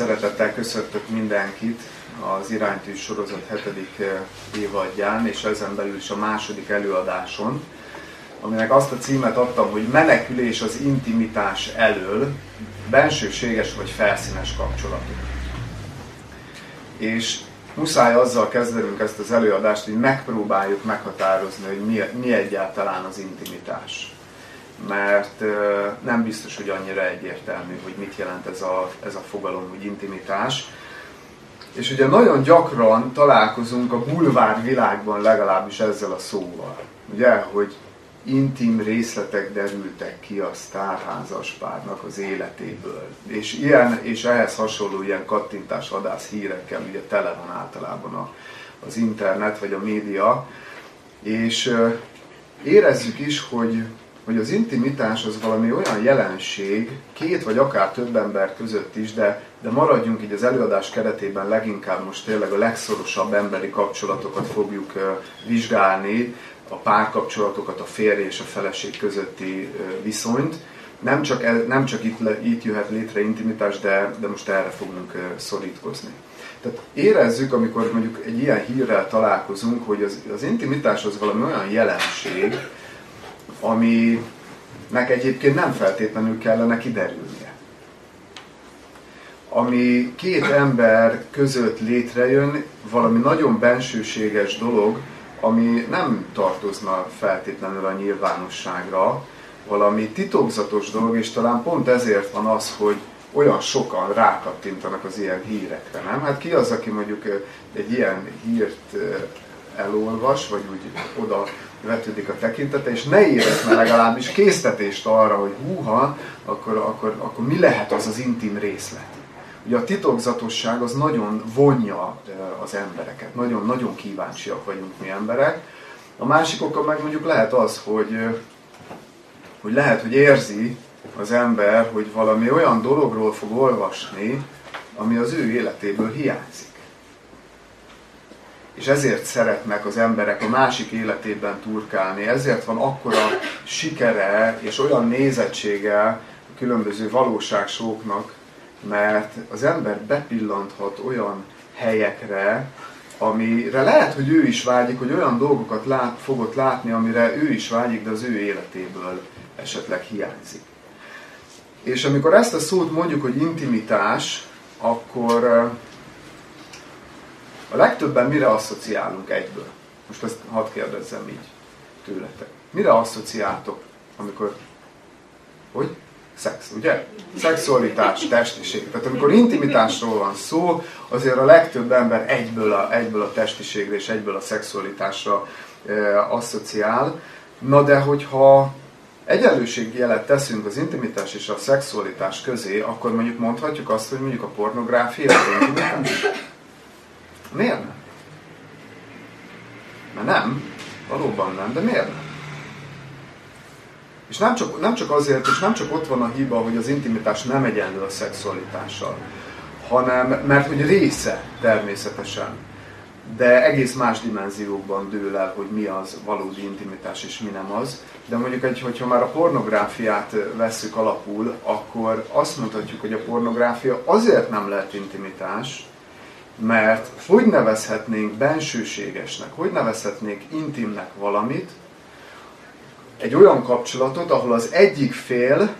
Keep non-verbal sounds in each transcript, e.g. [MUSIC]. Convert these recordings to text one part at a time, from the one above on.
Szeretettel köszöntök mindenkit az Iránytű sorozat hetedik eh, évadján, és ezen belül is a második előadáson, aminek azt a címet adtam, hogy menekülés az intimitás elől, bensőséges vagy felszínes kapcsolatok. És muszáj azzal kezdenünk ezt az előadást, hogy megpróbáljuk meghatározni, hogy mi, mi egyáltalán az intimitás mert nem biztos, hogy annyira egyértelmű, hogy mit jelent ez a, ez a fogalom, hogy intimitás. És ugye nagyon gyakran találkozunk a bulvár világban legalábbis ezzel a szóval. Ugye, hogy intim részletek derültek ki a sztárházas párnak az életéből. És, ilyen, és ehhez hasonló ilyen kattintás vadász hírekkel ugye tele van általában a, az internet vagy a média. És érezzük is, hogy hogy az intimitás az valami olyan jelenség, két vagy akár több ember között is, de, de maradjunk így az előadás keretében leginkább most tényleg a legszorosabb emberi kapcsolatokat fogjuk vizsgálni, a párkapcsolatokat, a férj és a feleség közötti viszonyt. Nem csak, nem csak itt, itt jöhet létre intimitás, de, de most erre fogunk szorítkozni. Tehát érezzük, amikor mondjuk egy ilyen hírrel találkozunk, hogy az, az intimitás az valami olyan jelenség, aminek egyébként nem feltétlenül kellene kiderülnie. Ami két ember között létrejön, valami nagyon bensőséges dolog, ami nem tartozna feltétlenül a nyilvánosságra, valami titokzatos dolog, és talán pont ezért van az, hogy olyan sokan rákattintanak az ilyen hírekre, nem? Hát ki az, aki mondjuk egy ilyen hírt elolvas, vagy úgy oda vetődik a tekintete, és ne érezne legalábbis késztetést arra, hogy húha, akkor, akkor, akkor mi lehet az az intim részlet. Ugye a titokzatosság az nagyon vonja az embereket, nagyon-nagyon kíváncsiak vagyunk mi emberek. A másik oka meg mondjuk lehet az, hogy, hogy lehet, hogy érzi az ember, hogy valami olyan dologról fog olvasni, ami az ő életéből hiányzik és ezért szeretnek az emberek a másik életében turkálni, ezért van akkora sikere és olyan nézettsége a különböző valóságsóknak, mert az ember bepillanthat olyan helyekre, amire lehet, hogy ő is vágyik, hogy olyan dolgokat lát, fogott látni, amire ő is vágyik, de az ő életéből esetleg hiányzik. És amikor ezt a szót mondjuk, hogy intimitás, akkor a legtöbben mire asszociálunk egyből? Most ezt hadd kérdezzem így tőletek. Mire asszociáltok, amikor... Hogy? Szex, ugye? Szexualitás, testiség. Tehát amikor intimitásról van szó, azért a legtöbb ember egyből a, egyből a testiségre és egyből a szexualitásra e, asszociál. Na de hogyha egyenlőségjelet teszünk az intimitás és a szexualitás közé, akkor mondjuk mondhatjuk azt, hogy mondjuk a pornográfia? Miért nem? Mert nem, valóban nem, de miért nem? És nem csak, nem csak azért, és nem csak ott van a hiba, hogy az intimitás nem egyenlő a szexualitással, hanem mert hogy része természetesen, de egész más dimenziókban dől el, hogy mi az valódi intimitás és mi nem az. De mondjuk, egy, hogyha már a pornográfiát vesszük alapul, akkor azt mondhatjuk, hogy a pornográfia azért nem lehet intimitás, mert hogy nevezhetnénk bensőségesnek, hogy nevezhetnénk intimnek valamit, egy olyan kapcsolatot, ahol az egyik fél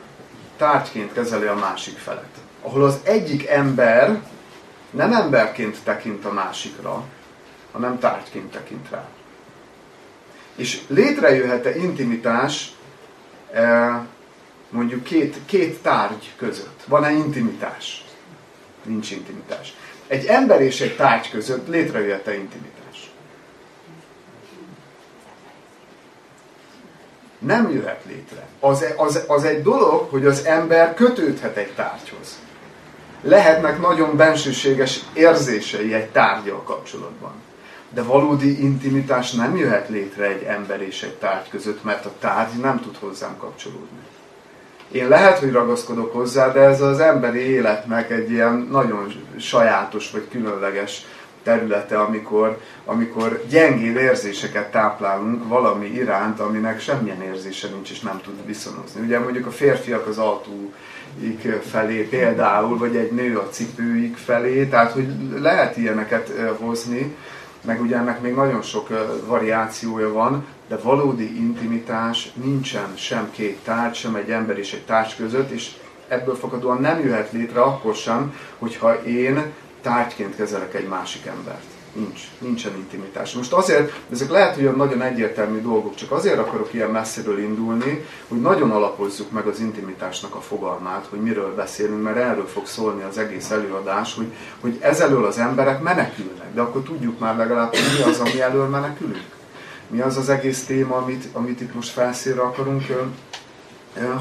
tárgyként kezeli a másik felet. Ahol az egyik ember nem emberként tekint a másikra, hanem tárgyként tekint rá. És létrejöhet-e intimitás eh, mondjuk két, két tárgy között? Van-e intimitás? Nincs intimitás egy ember és egy tárgy között létrejöhet-e intimitás? Nem jöhet létre. Az, az, az egy dolog, hogy az ember kötődhet egy tárgyhoz. Lehetnek nagyon bensőséges érzései egy tárgyal kapcsolatban. De valódi intimitás nem jöhet létre egy ember és egy tárgy között, mert a tárgy nem tud hozzám kapcsolódni. Én lehet, hogy ragaszkodok hozzá, de ez az emberi életnek egy ilyen nagyon sajátos vagy különleges területe, amikor, amikor gyengébb érzéseket táplálunk valami iránt, aminek semmilyen érzése nincs és nem tud viszonozni. Ugye mondjuk a férfiak az autó felé például, vagy egy nő a cipőik felé, tehát hogy lehet ilyeneket hozni, meg ugye ennek még nagyon sok variációja van, de valódi intimitás nincsen sem két tárgy, sem egy ember és egy társ között, és ebből fakadóan nem jöhet létre akkor sem, hogyha én tárgyként kezelek egy másik embert. Nincs, nincsen intimitás. Most azért, ezek lehet, hogy nagyon egyértelmű dolgok, csak azért akarok ilyen messziről indulni, hogy nagyon alapozzuk meg az intimitásnak a fogalmát, hogy miről beszélünk, mert erről fog szólni az egész előadás, hogy, hogy ezelől az emberek menekülnek, de akkor tudjuk már legalább, hogy mi az, ami elől menekülünk. Mi az az egész téma, amit, amit itt most felszínre akarunk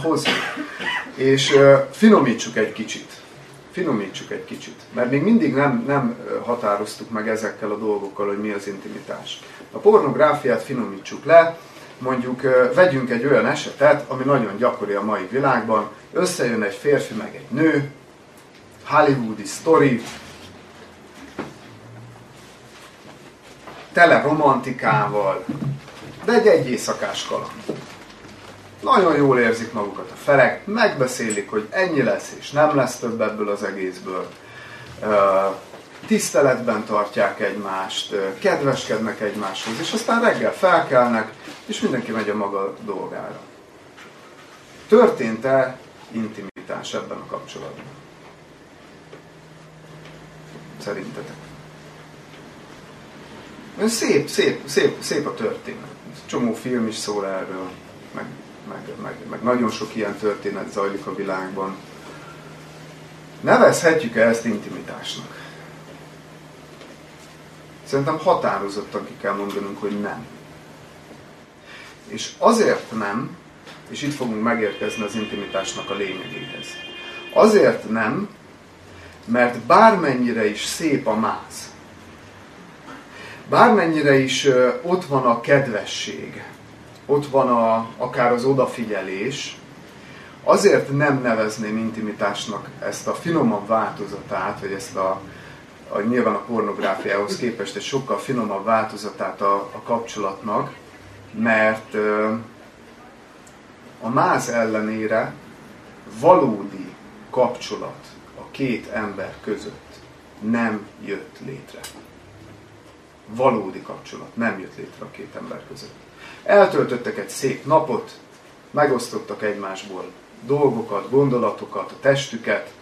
hozni. És finomítsuk egy kicsit finomítsuk egy kicsit. Mert még mindig nem, nem határoztuk meg ezekkel a dolgokkal, hogy mi az intimitás. A pornográfiát finomítsuk le, mondjuk vegyünk egy olyan esetet, ami nagyon gyakori a mai világban, összejön egy férfi meg egy nő, hollywoodi sztori, tele romantikával, de egy egy éjszakás kaland. Nagyon jól érzik magukat a felek, megbeszélik, hogy ennyi lesz és nem lesz több ebből az egészből. Tiszteletben tartják egymást, kedveskednek egymáshoz, és aztán reggel felkelnek, és mindenki megy a maga dolgára. Történt-e intimitás ebben a kapcsolatban? Szerintetek? Szép, szép, szép, szép a történet. Csomó film is szól erről, meg meg, meg, meg nagyon sok ilyen történet zajlik a világban. Nevezhetjük-e ezt intimitásnak? Szerintem határozottan ki kell mondanunk, hogy nem. És azért nem, és itt fogunk megérkezni az intimitásnak a lényegéhez. Azért nem, mert bármennyire is szép a máz, bármennyire is ott van a kedvesség, ott van a, akár az odafigyelés, azért nem nevezném intimitásnak ezt a finomabb változatát, vagy ezt a, a nyilván a pornográfiához képest egy sokkal finomabb változatát a, a kapcsolatnak, mert a máz ellenére valódi kapcsolat a két ember között nem jött létre. Valódi kapcsolat nem jött létre a két ember között. Eltöltöttek egy szép napot, megosztottak egymásból dolgokat, gondolatokat, a testüket,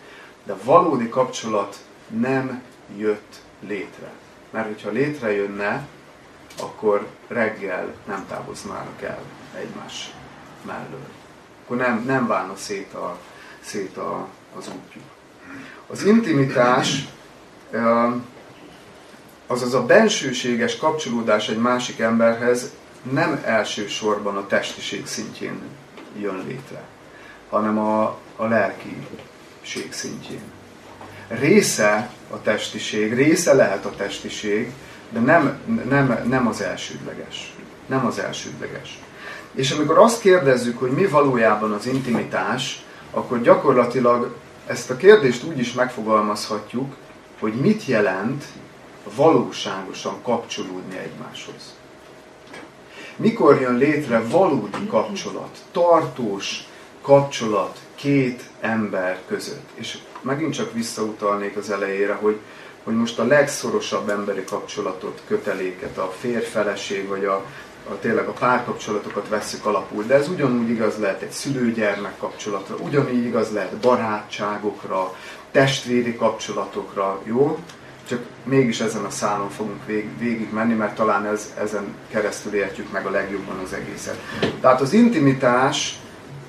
de valódi kapcsolat nem jött létre. Mert hogyha létrejönne, akkor reggel nem távoznának el egymás mellől. Akkor nem, nem válna szét, a, szét a, az útjuk. Az intimitás, azaz a bensőséges kapcsolódás egy másik emberhez nem elsősorban a testiség szintjén jön létre, hanem a, a lelkiség szintjén. Része a testiség, része lehet a testiség, de nem, nem, nem az elsődleges. Nem az elsődleges. És amikor azt kérdezzük, hogy mi valójában az intimitás, akkor gyakorlatilag ezt a kérdést úgy is megfogalmazhatjuk, hogy mit jelent valóságosan kapcsolódni egymáshoz. Mikor jön létre valódi kapcsolat, tartós kapcsolat két ember között? És megint csak visszautalnék az elejére, hogy, hogy most a legszorosabb emberi kapcsolatot, köteléket, a férfeleség vagy a, a, tényleg a párkapcsolatokat vesszük alapul, de ez ugyanúgy igaz lehet egy szülőgyermek kapcsolatra, ugyanígy igaz lehet barátságokra, testvéri kapcsolatokra, jó? Csak mégis ezen a szálon fogunk vég, végig menni, mert talán ez, ezen keresztül értjük meg a legjobban az egészet. Tehát az intimitás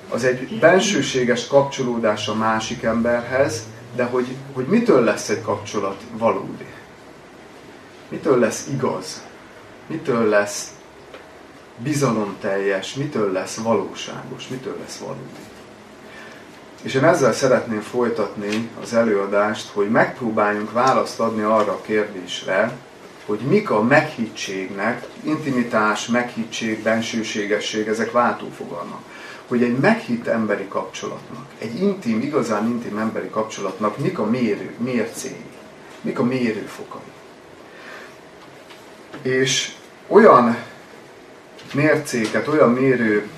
az egy bensőséges kapcsolódás a másik emberhez, de hogy, hogy mitől lesz egy kapcsolat valódi? Mitől lesz igaz? Mitől lesz bizalomteljes? Mitől lesz valóságos? Mitől lesz valódi? És én ezzel szeretném folytatni az előadást, hogy megpróbáljunk választ adni arra a kérdésre, hogy mik a meghittségnek, intimitás, meghittség, bensőségesség, ezek váltófogalmak. Hogy egy meghitt emberi kapcsolatnak, egy intim, igazán intim emberi kapcsolatnak mik a mérő, mércéi, mik a mérőfokai. És olyan mércéket, olyan mérő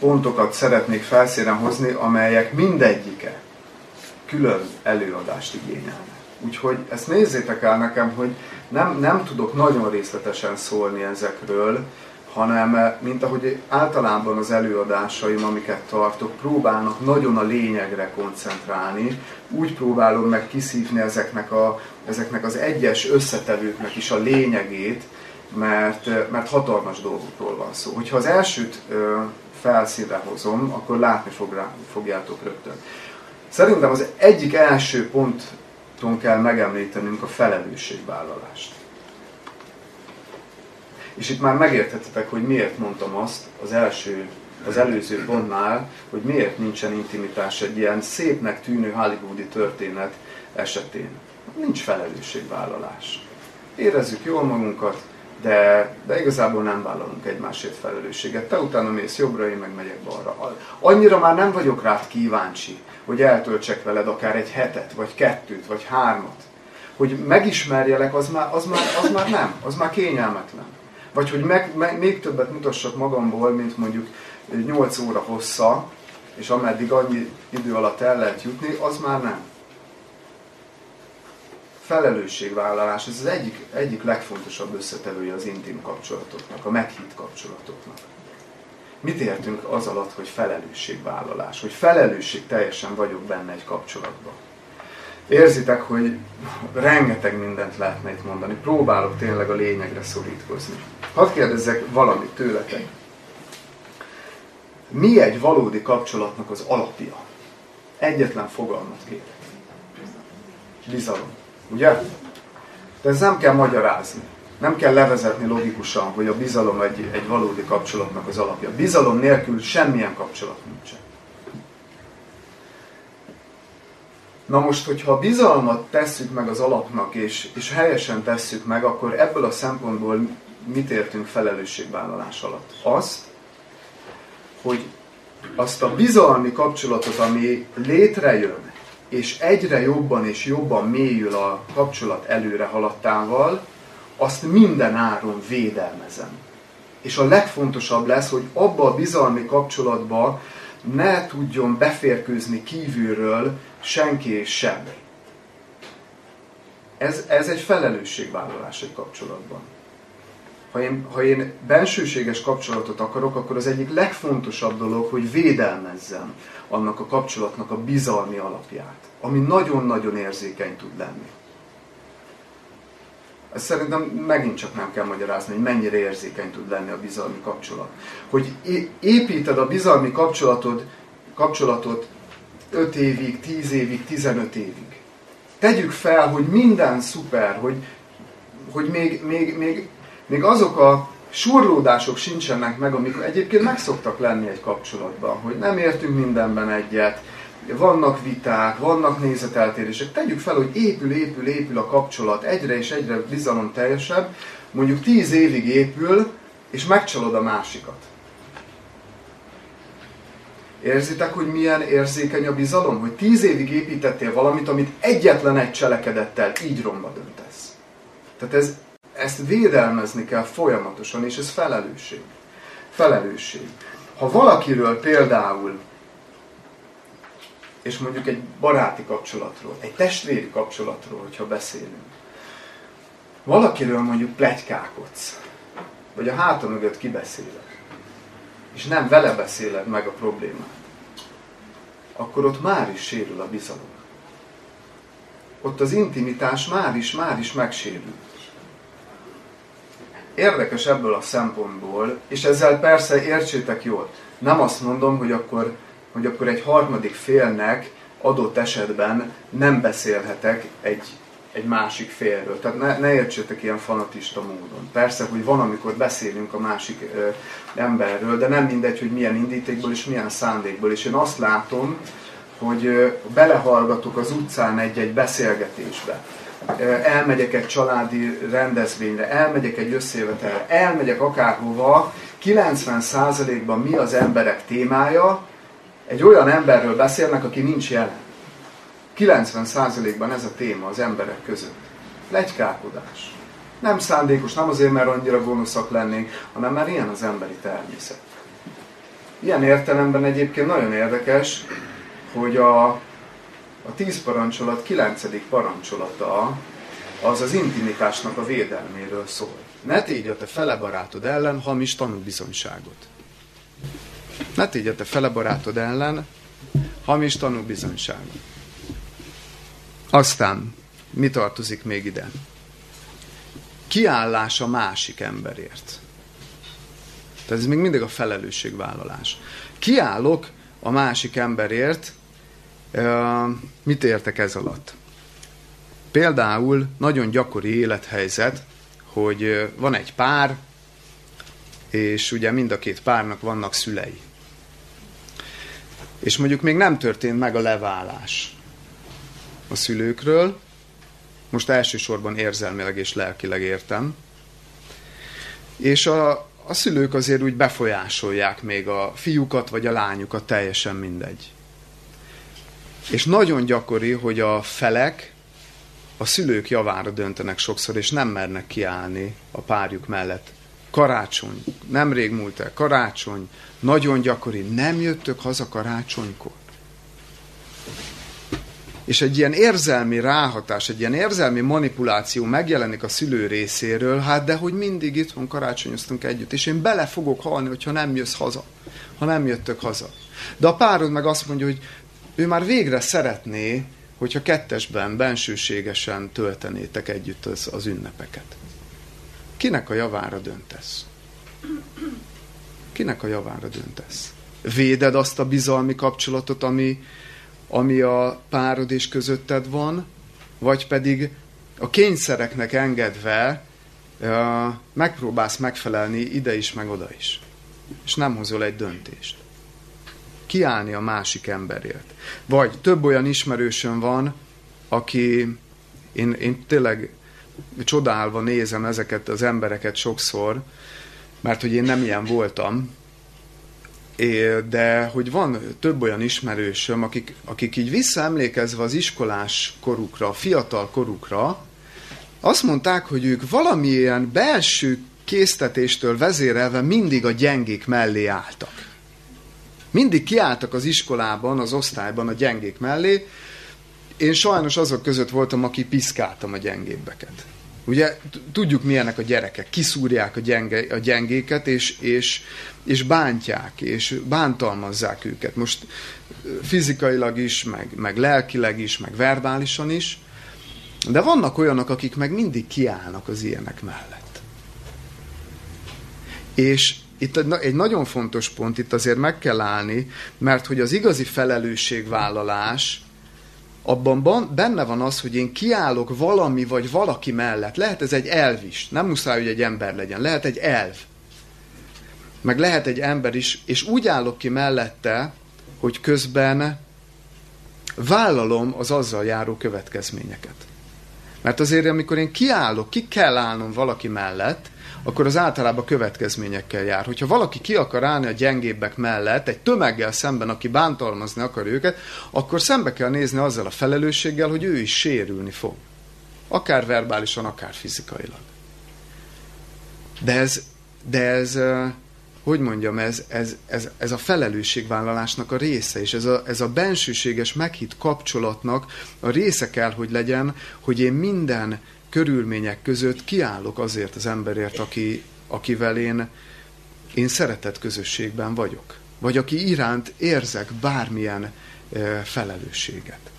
pontokat szeretnék felszínen hozni, amelyek mindegyike külön előadást igényelnek. Úgyhogy ezt nézzétek el nekem, hogy nem, nem tudok nagyon részletesen szólni ezekről, hanem eh, mint ahogy általában az előadásaim, amiket tartok, próbálnak nagyon a lényegre koncentrálni, úgy próbálom meg kiszívni ezeknek, a, ezeknek az egyes összetevőknek is a lényegét, mert, eh, mert hatalmas dolgokról van szó. Hogyha az elsőt ö, felszínre hozom, akkor látni fog rá, fogjátok rögtön. Szerintem az egyik első ponton kell megemlítenünk a felelősségvállalást. És itt már megérthetitek, hogy miért mondtam azt az első, az előző pontnál, hogy miért nincsen intimitás egy ilyen szépnek tűnő hollywoodi történet esetén. Nincs felelősségvállalás. Érezzük jól magunkat, de, de igazából nem vállalunk egymásért felelősséget. Te utána mész jobbra, én meg megyek balra. Annyira már nem vagyok rád kíváncsi, hogy eltöltsek veled akár egy hetet, vagy kettőt, vagy hármat. Hogy megismerjelek, az már, az már, az már nem, az már kényelmetlen. Vagy hogy meg, meg, még többet mutassak magamból, mint mondjuk 8 óra hossza, és ameddig annyi idő alatt el lehet jutni, az már nem. Felelősségvállalás, ez az egyik, egyik legfontosabb összetevője az intim kapcsolatoknak, a meghitt kapcsolatoknak. Mit értünk az alatt, hogy felelősségvállalás? Hogy felelősség teljesen vagyok benne egy kapcsolatban. Érzitek, hogy rengeteg mindent lehetne itt mondani. Próbálok tényleg a lényegre szorítkozni. Hadd kérdezzek valamit tőletek. Mi egy valódi kapcsolatnak az alapja? Egyetlen fogalmat kérek. Bizalom. Ugye? De ez nem kell magyarázni. Nem kell levezetni logikusan, hogy a bizalom egy, egy valódi kapcsolatnak az alapja. Bizalom nélkül semmilyen kapcsolat nincsen. Na most, hogyha a bizalmat tesszük meg az alapnak, és, és helyesen tesszük meg, akkor ebből a szempontból mit értünk felelősségvállalás alatt? Az, hogy azt a bizalmi kapcsolatot, ami létrejön, és egyre jobban és jobban mélyül a kapcsolat előre haladtával, azt minden áron védelmezem. És a legfontosabb lesz, hogy abba a bizalmi kapcsolatba ne tudjon beférkőzni kívülről senki és semmi. Ez, ez egy felelősségvállalás egy kapcsolatban. Ha én, ha én bensőséges kapcsolatot akarok, akkor az egyik legfontosabb dolog, hogy védelmezzem annak a kapcsolatnak a bizalmi alapját, ami nagyon-nagyon érzékeny tud lenni. Ezt szerintem megint csak nem kell magyarázni, hogy mennyire érzékeny tud lenni a bizalmi kapcsolat. Hogy építed a bizalmi kapcsolatod, kapcsolatot 5 évig, 10 évig, 15 évig. Tegyük fel, hogy minden szuper, hogy, hogy még, még, még, még azok a surlódások sincsenek meg, amik egyébként meg szoktak lenni egy kapcsolatban, hogy nem értünk mindenben egyet, vannak viták, vannak nézeteltérések. Tegyük fel, hogy épül, épül, épül a kapcsolat, egyre és egyre bizalom teljesebb, mondjuk tíz évig épül, és megcsalod a másikat. Érzitek, hogy milyen érzékeny a bizalom? Hogy tíz évig építettél valamit, amit egyetlen egy cselekedettel így romba döntesz. Tehát ez, ezt védelmezni kell folyamatosan, és ez felelősség. Felelősség. Ha valakiről például és mondjuk egy baráti kapcsolatról, egy testvéri kapcsolatról, hogyha beszélünk. Valakiről mondjuk plegykákodsz, vagy a háta mögött kibeszéled, és nem vele beszéled meg a problémát, akkor ott már is sérül a bizalom. Ott az intimitás már is, már is megsérül. Érdekes ebből a szempontból, és ezzel persze értsétek jól, nem azt mondom, hogy akkor hogy akkor egy harmadik félnek adott esetben nem beszélhetek egy, egy másik félről. Tehát ne, ne értsétek ilyen fanatista módon. Persze, hogy van, amikor beszélünk a másik ö, emberről, de nem mindegy, hogy milyen indítékból és milyen szándékból. És én azt látom, hogy ö, belehallgatok az utcán egy-egy beszélgetésbe. Elmegyek egy családi rendezvényre, elmegyek egy összejövetelre, elmegyek akárhova, 90%-ban mi az emberek témája, egy olyan emberről beszélnek, aki nincs jelen. 90%-ban ez a téma az emberek között. Legykálkodás. Nem szándékos, nem azért, mert annyira gonoszak lennénk, hanem mert ilyen az emberi természet. Ilyen értelemben egyébként nagyon érdekes, hogy a, a tíz parancsolat kilencedik parancsolata az az intimitásnak a védelméről szól. Ne tégy a te fele barátod ellen hamis tanúbizonyságot. Ne tégy a te fele barátod ellen hamis tanúbizonyságot. Aztán, mi tartozik még ide? Kiállás a másik emberért. Tehát ez még mindig a felelősségvállalás. Kiállok a másik emberért, mit értek ez alatt? Például nagyon gyakori élethelyzet, hogy van egy pár, és ugye mind a két párnak vannak szülei. És mondjuk még nem történt meg a leválás a szülőkről, most elsősorban érzelmileg és lelkileg értem, és a, a szülők azért úgy befolyásolják még a fiúkat vagy a lányukat, teljesen mindegy. És nagyon gyakori, hogy a felek a szülők javára döntenek sokszor, és nem mernek kiállni a párjuk mellett. Karácsony, nemrég múlt el, karácsony, nagyon gyakori, nem jöttök haza karácsonykor. És egy ilyen érzelmi ráhatás, egy ilyen érzelmi manipuláció megjelenik a szülő részéről, hát de hogy mindig itt van, karácsonyoztunk együtt, és én bele fogok halni, hogyha nem jössz haza, ha nem jöttök haza. De a párod meg azt mondja, hogy ő már végre szeretné, hogyha kettesben, bensőségesen töltenétek együtt az, az ünnepeket. Kinek a javára döntesz? Kinek a javára döntesz? Véded azt a bizalmi kapcsolatot, ami, ami a párod és közötted van, vagy pedig a kényszereknek engedve megpróbálsz megfelelni ide is, meg oda is. És nem hozol egy döntést kiállni a másik emberért. Vagy több olyan ismerősöm van, aki, én, én tényleg csodálva nézem ezeket az embereket sokszor, mert hogy én nem ilyen voltam, de hogy van több olyan ismerősöm, akik, akik így visszaemlékezve az iskolás korukra, a fiatal korukra, azt mondták, hogy ők valamilyen belső késztetéstől vezérelve mindig a gyengék mellé álltak. Mindig kiálltak az iskolában, az osztályban a gyengék mellé. Én sajnos azok között voltam, aki piszkáltam a gyengébbeket. Ugye tudjuk milyenek a gyerekek, kiszúrják a, gyenge, a gyengéket, és, és, és bántják, és bántalmazzák őket. Most fizikailag is, meg, meg lelkileg is, meg verbálisan is. De vannak olyanok, akik meg mindig kiállnak az ilyenek mellett. És itt egy nagyon fontos pont, itt azért meg kell állni, mert hogy az igazi felelősségvállalás, abban benne van az, hogy én kiállok valami vagy valaki mellett. Lehet ez egy elv is, nem muszáj, hogy egy ember legyen, lehet egy elv. Meg lehet egy ember is, és úgy állok ki mellette, hogy közben vállalom az azzal járó következményeket. Mert azért, amikor én kiállok, ki kell állnom valaki mellett, akkor az általában következményekkel jár. Hogyha valaki ki akar állni a gyengébbek mellett, egy tömeggel szemben, aki bántalmazni akar őket, akkor szembe kell nézni azzal a felelősséggel, hogy ő is sérülni fog. Akár verbálisan, akár fizikailag. De ez, de ez hogy mondjam, ez, ez, ez, ez a felelősségvállalásnak a része, és ez a, ez a bensőséges meghitt kapcsolatnak a része kell, hogy legyen, hogy én minden körülmények között kiállok azért az emberért, aki, akivel én, én szeretett közösségben vagyok. Vagy aki iránt érzek bármilyen e, felelősséget.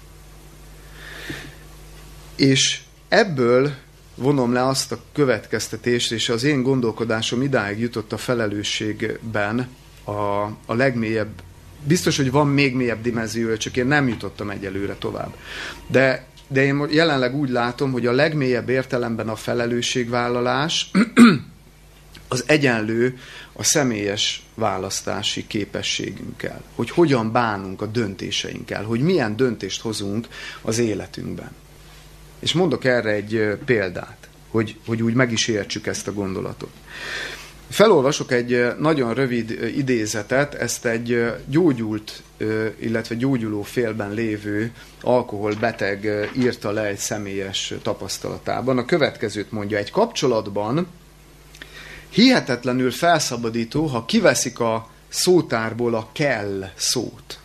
És ebből vonom le azt a következtetést, és az én gondolkodásom idáig jutott a felelősségben a, a legmélyebb, biztos, hogy van még mélyebb dimenziója, csak én nem jutottam egyelőre tovább. De de én jelenleg úgy látom, hogy a legmélyebb értelemben a felelősségvállalás [CLEARS THROAT] az egyenlő a személyes választási képességünkkel. Hogy hogyan bánunk a döntéseinkkel, hogy milyen döntést hozunk az életünkben. És mondok erre egy példát, hogy, hogy úgy meg is értsük ezt a gondolatot. Felolvasok egy nagyon rövid idézetet, ezt egy gyógyult, illetve gyógyuló félben lévő alkoholbeteg írta le egy személyes tapasztalatában. A következőt mondja, egy kapcsolatban hihetetlenül felszabadító, ha kiveszik a szótárból a kell szót.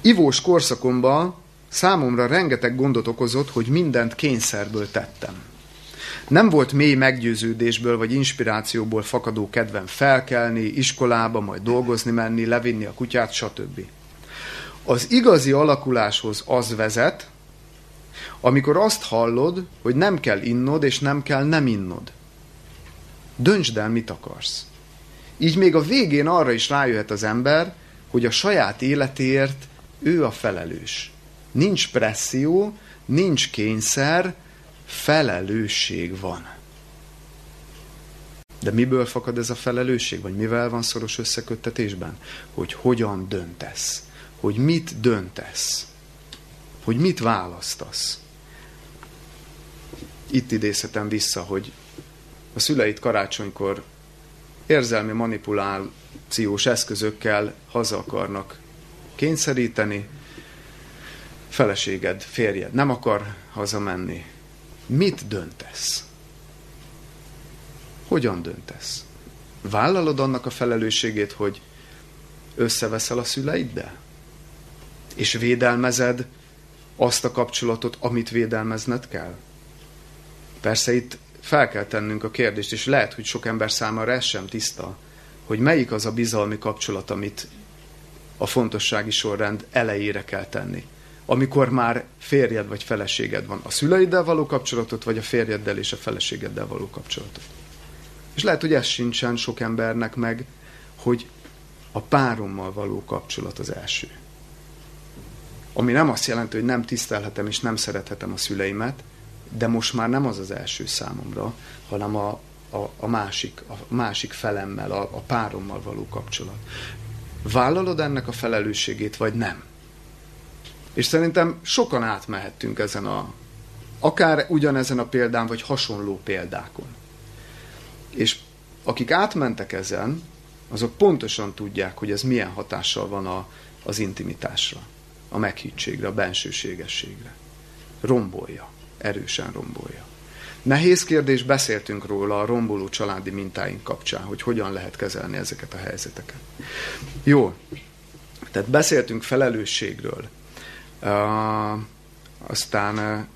Ivós korszakomban számomra rengeteg gondot okozott, hogy mindent kényszerből tettem. Nem volt mély meggyőződésből vagy inspirációból fakadó kedvem felkelni, iskolába, majd dolgozni menni, levinni a kutyát, stb. Az igazi alakuláshoz az vezet, amikor azt hallod, hogy nem kell innod, és nem kell nem innod. Döntsd el, mit akarsz. Így még a végén arra is rájöhet az ember, hogy a saját életéért ő a felelős. Nincs presszió, nincs kényszer, felelősség van. De miből fakad ez a felelősség, vagy mivel van szoros összeköttetésben? Hogy hogyan döntesz, hogy mit döntesz, hogy mit választasz. Itt idézhetem vissza, hogy a szüleit karácsonykor érzelmi manipulációs eszközökkel haza akarnak kényszeríteni, feleséged, férjed nem akar hazamenni. Mit döntesz? Hogyan döntesz? Vállalod annak a felelősségét, hogy összeveszel a szüleiddel? És védelmezed azt a kapcsolatot, amit védelmezned kell? Persze itt fel kell tennünk a kérdést, és lehet, hogy sok ember számára ez sem tiszta, hogy melyik az a bizalmi kapcsolat, amit a fontossági sorrend elejére kell tenni. Amikor már férjed vagy feleséged van. A szüleiddel való kapcsolatot, vagy a férjeddel és a feleségeddel való kapcsolatot. És lehet, hogy ez sincsen sok embernek meg, hogy a párommal való kapcsolat az első. Ami nem azt jelenti, hogy nem tisztelhetem és nem szerethetem a szüleimet, de most már nem az az első számomra, hanem a, a, a, másik, a másik felemmel, a, a párommal való kapcsolat. Vállalod ennek a felelősségét, vagy nem? És szerintem sokan átmehettünk ezen a, akár ugyanezen a példán, vagy hasonló példákon. És akik átmentek ezen, azok pontosan tudják, hogy ez milyen hatással van a, az intimitásra, a meghittségre, a bensőségességre. Rombolja, erősen rombolja. Nehéz kérdés, beszéltünk róla a romboló családi mintáink kapcsán, hogy hogyan lehet kezelni ezeket a helyzeteket. Jó, tehát beszéltünk felelősségről. Aztán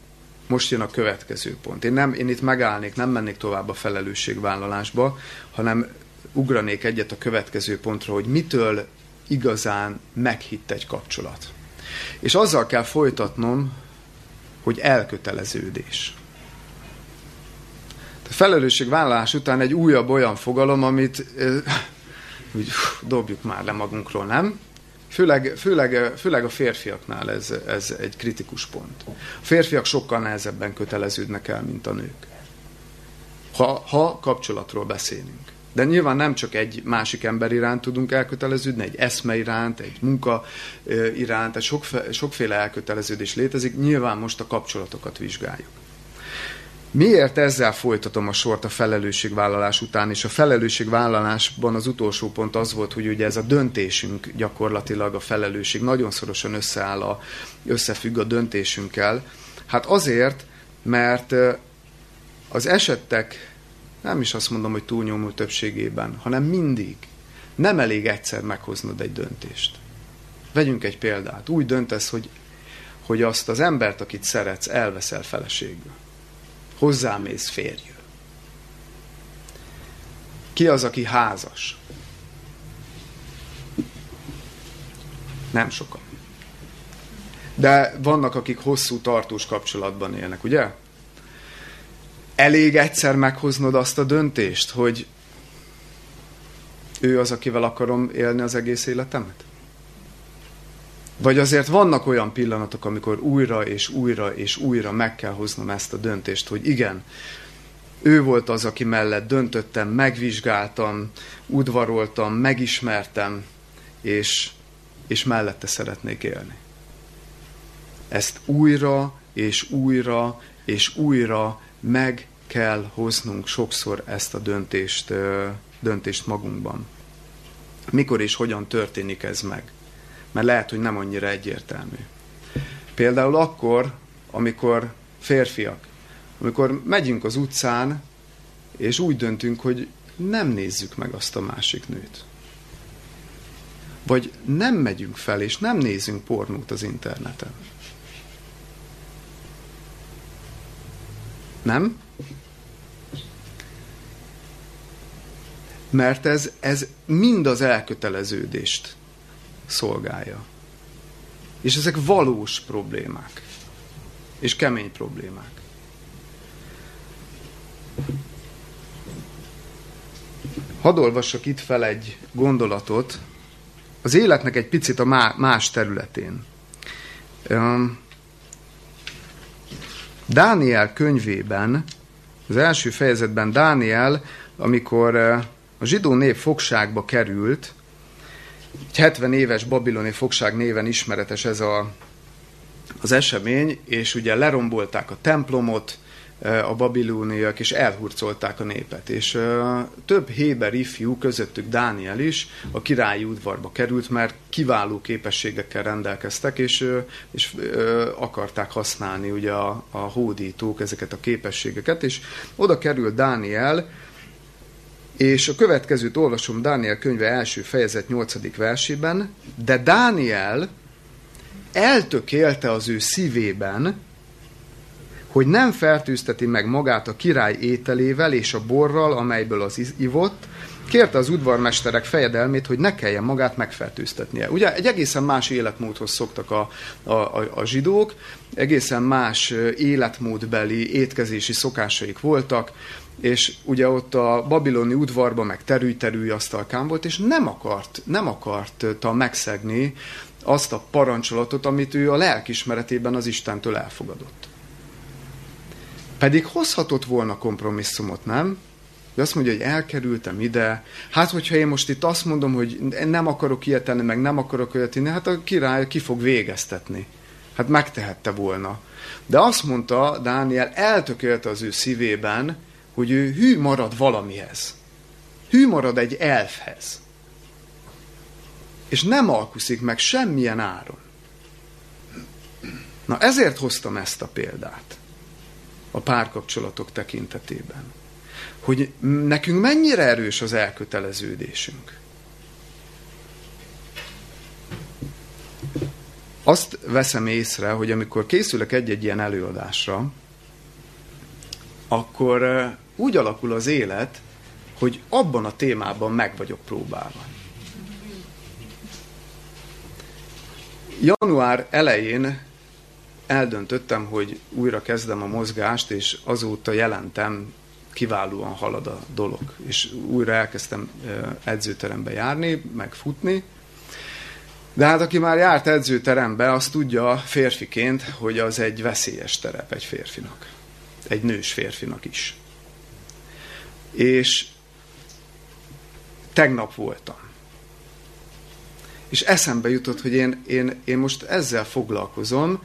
most jön a következő pont. Én, nem, én itt megállnék, nem mennék tovább a felelősségvállalásba, hanem ugranék egyet a következő pontra, hogy mitől igazán meghitt egy kapcsolat. És azzal kell folytatnom, hogy elköteleződés. A felelősségvállalás után egy újabb olyan fogalom, amit [LAUGHS] úgy dobjuk már le magunkról, nem? Főleg, főleg, főleg a férfiaknál ez, ez egy kritikus pont. A férfiak sokkal nehezebben köteleződnek el, mint a nők. Ha, ha kapcsolatról beszélünk. De nyilván nem csak egy másik ember iránt tudunk elköteleződni, egy eszme iránt, egy munka iránt, egy sokféle, elköteleződés létezik. Nyilván most a kapcsolatokat vizsgáljuk. Miért ezzel folytatom a sort a felelősségvállalás után, és a felelősségvállalásban az utolsó pont az volt, hogy ugye ez a döntésünk gyakorlatilag a felelősség nagyon szorosan összeáll, a, összefügg a döntésünkkel. Hát azért, mert az esetek, nem is azt mondom, hogy túlnyomó többségében, hanem mindig nem elég egyszer meghoznod egy döntést. Vegyünk egy példát. Úgy döntesz, hogy, hogy azt az embert, akit szeretsz, elveszel feleségül hozzámész férjül. Ki az, aki házas? Nem sokan. De vannak, akik hosszú tartós kapcsolatban élnek, ugye? Elég egyszer meghoznod azt a döntést, hogy ő az, akivel akarom élni az egész életemet? Vagy azért vannak olyan pillanatok, amikor újra és újra és újra meg kell hoznom ezt a döntést, hogy igen, ő volt az, aki mellett döntöttem, megvizsgáltam, udvaroltam, megismertem, és, és mellette szeretnék élni. Ezt újra és újra és újra meg kell hoznunk sokszor ezt a döntést, döntést magunkban. Mikor és hogyan történik ez meg? Mert lehet, hogy nem annyira egyértelmű. Például akkor, amikor férfiak, amikor megyünk az utcán, és úgy döntünk, hogy nem nézzük meg azt a másik nőt. Vagy nem megyünk fel, és nem nézünk pornót az interneten. Nem? Mert ez, ez mind az elköteleződést szolgálja. És ezek valós problémák. És kemény problémák. Hadd olvassak itt fel egy gondolatot az életnek egy picit a más területén. Dániel könyvében, az első fejezetben Dániel, amikor a zsidó nép fogságba került, 70 éves babiloni fogság néven ismeretes ez a, az esemény, és ugye lerombolták a templomot, a babilóniak, és elhurcolták a népet. És több héber ifjú, közöttük Dániel is, a királyi udvarba került, mert kiváló képességekkel rendelkeztek, és, és akarták használni ugye a, a hódítók ezeket a képességeket, és oda került Dániel, és a következőt olvasom Dániel könyve első fejezet 8. versében, de Dániel eltökélte az ő szívében, hogy nem fertőzteti meg magát a király ételével és a borral, amelyből az ivott, kérte az udvarmesterek fejedelmét, hogy ne kelljen magát megfertőztetnie. Ugye egy egészen más életmódhoz szoktak a, a, a, a zsidók, egészen más életmódbeli étkezési szokásaik voltak, és ugye ott a babiloni udvarban meg terű-terű asztalkán volt, és nem akart, nem akarta megszegni azt a parancsolatot, amit ő a lelkismeretében az Istentől elfogadott. Pedig hozhatott volna kompromisszumot, nem? De azt mondja, hogy elkerültem ide. Hát, hogyha én most itt azt mondom, hogy nem akarok ilyet tenni, meg nem akarok olyat tenni, hát a király ki fog végeztetni. Hát megtehette volna. De azt mondta Dániel, eltökélte az ő szívében, hogy ő hű marad valamihez. Hű marad egy elfhez. És nem alkuszik meg semmilyen áron. Na ezért hoztam ezt a példát a párkapcsolatok tekintetében. Hogy nekünk mennyire erős az elköteleződésünk. Azt veszem észre, hogy amikor készülök egy-egy ilyen előadásra, akkor úgy alakul az élet, hogy abban a témában meg vagyok próbálva. Január elején eldöntöttem, hogy újra kezdem a mozgást, és azóta jelentem, kiválóan halad a dolog. És újra elkezdtem edzőterembe járni, meg futni. De hát aki már járt edzőterembe, az tudja férfiként, hogy az egy veszélyes terep egy férfinak. Egy nős férfinak is. És tegnap voltam. És eszembe jutott, hogy én, én, én most ezzel foglalkozom,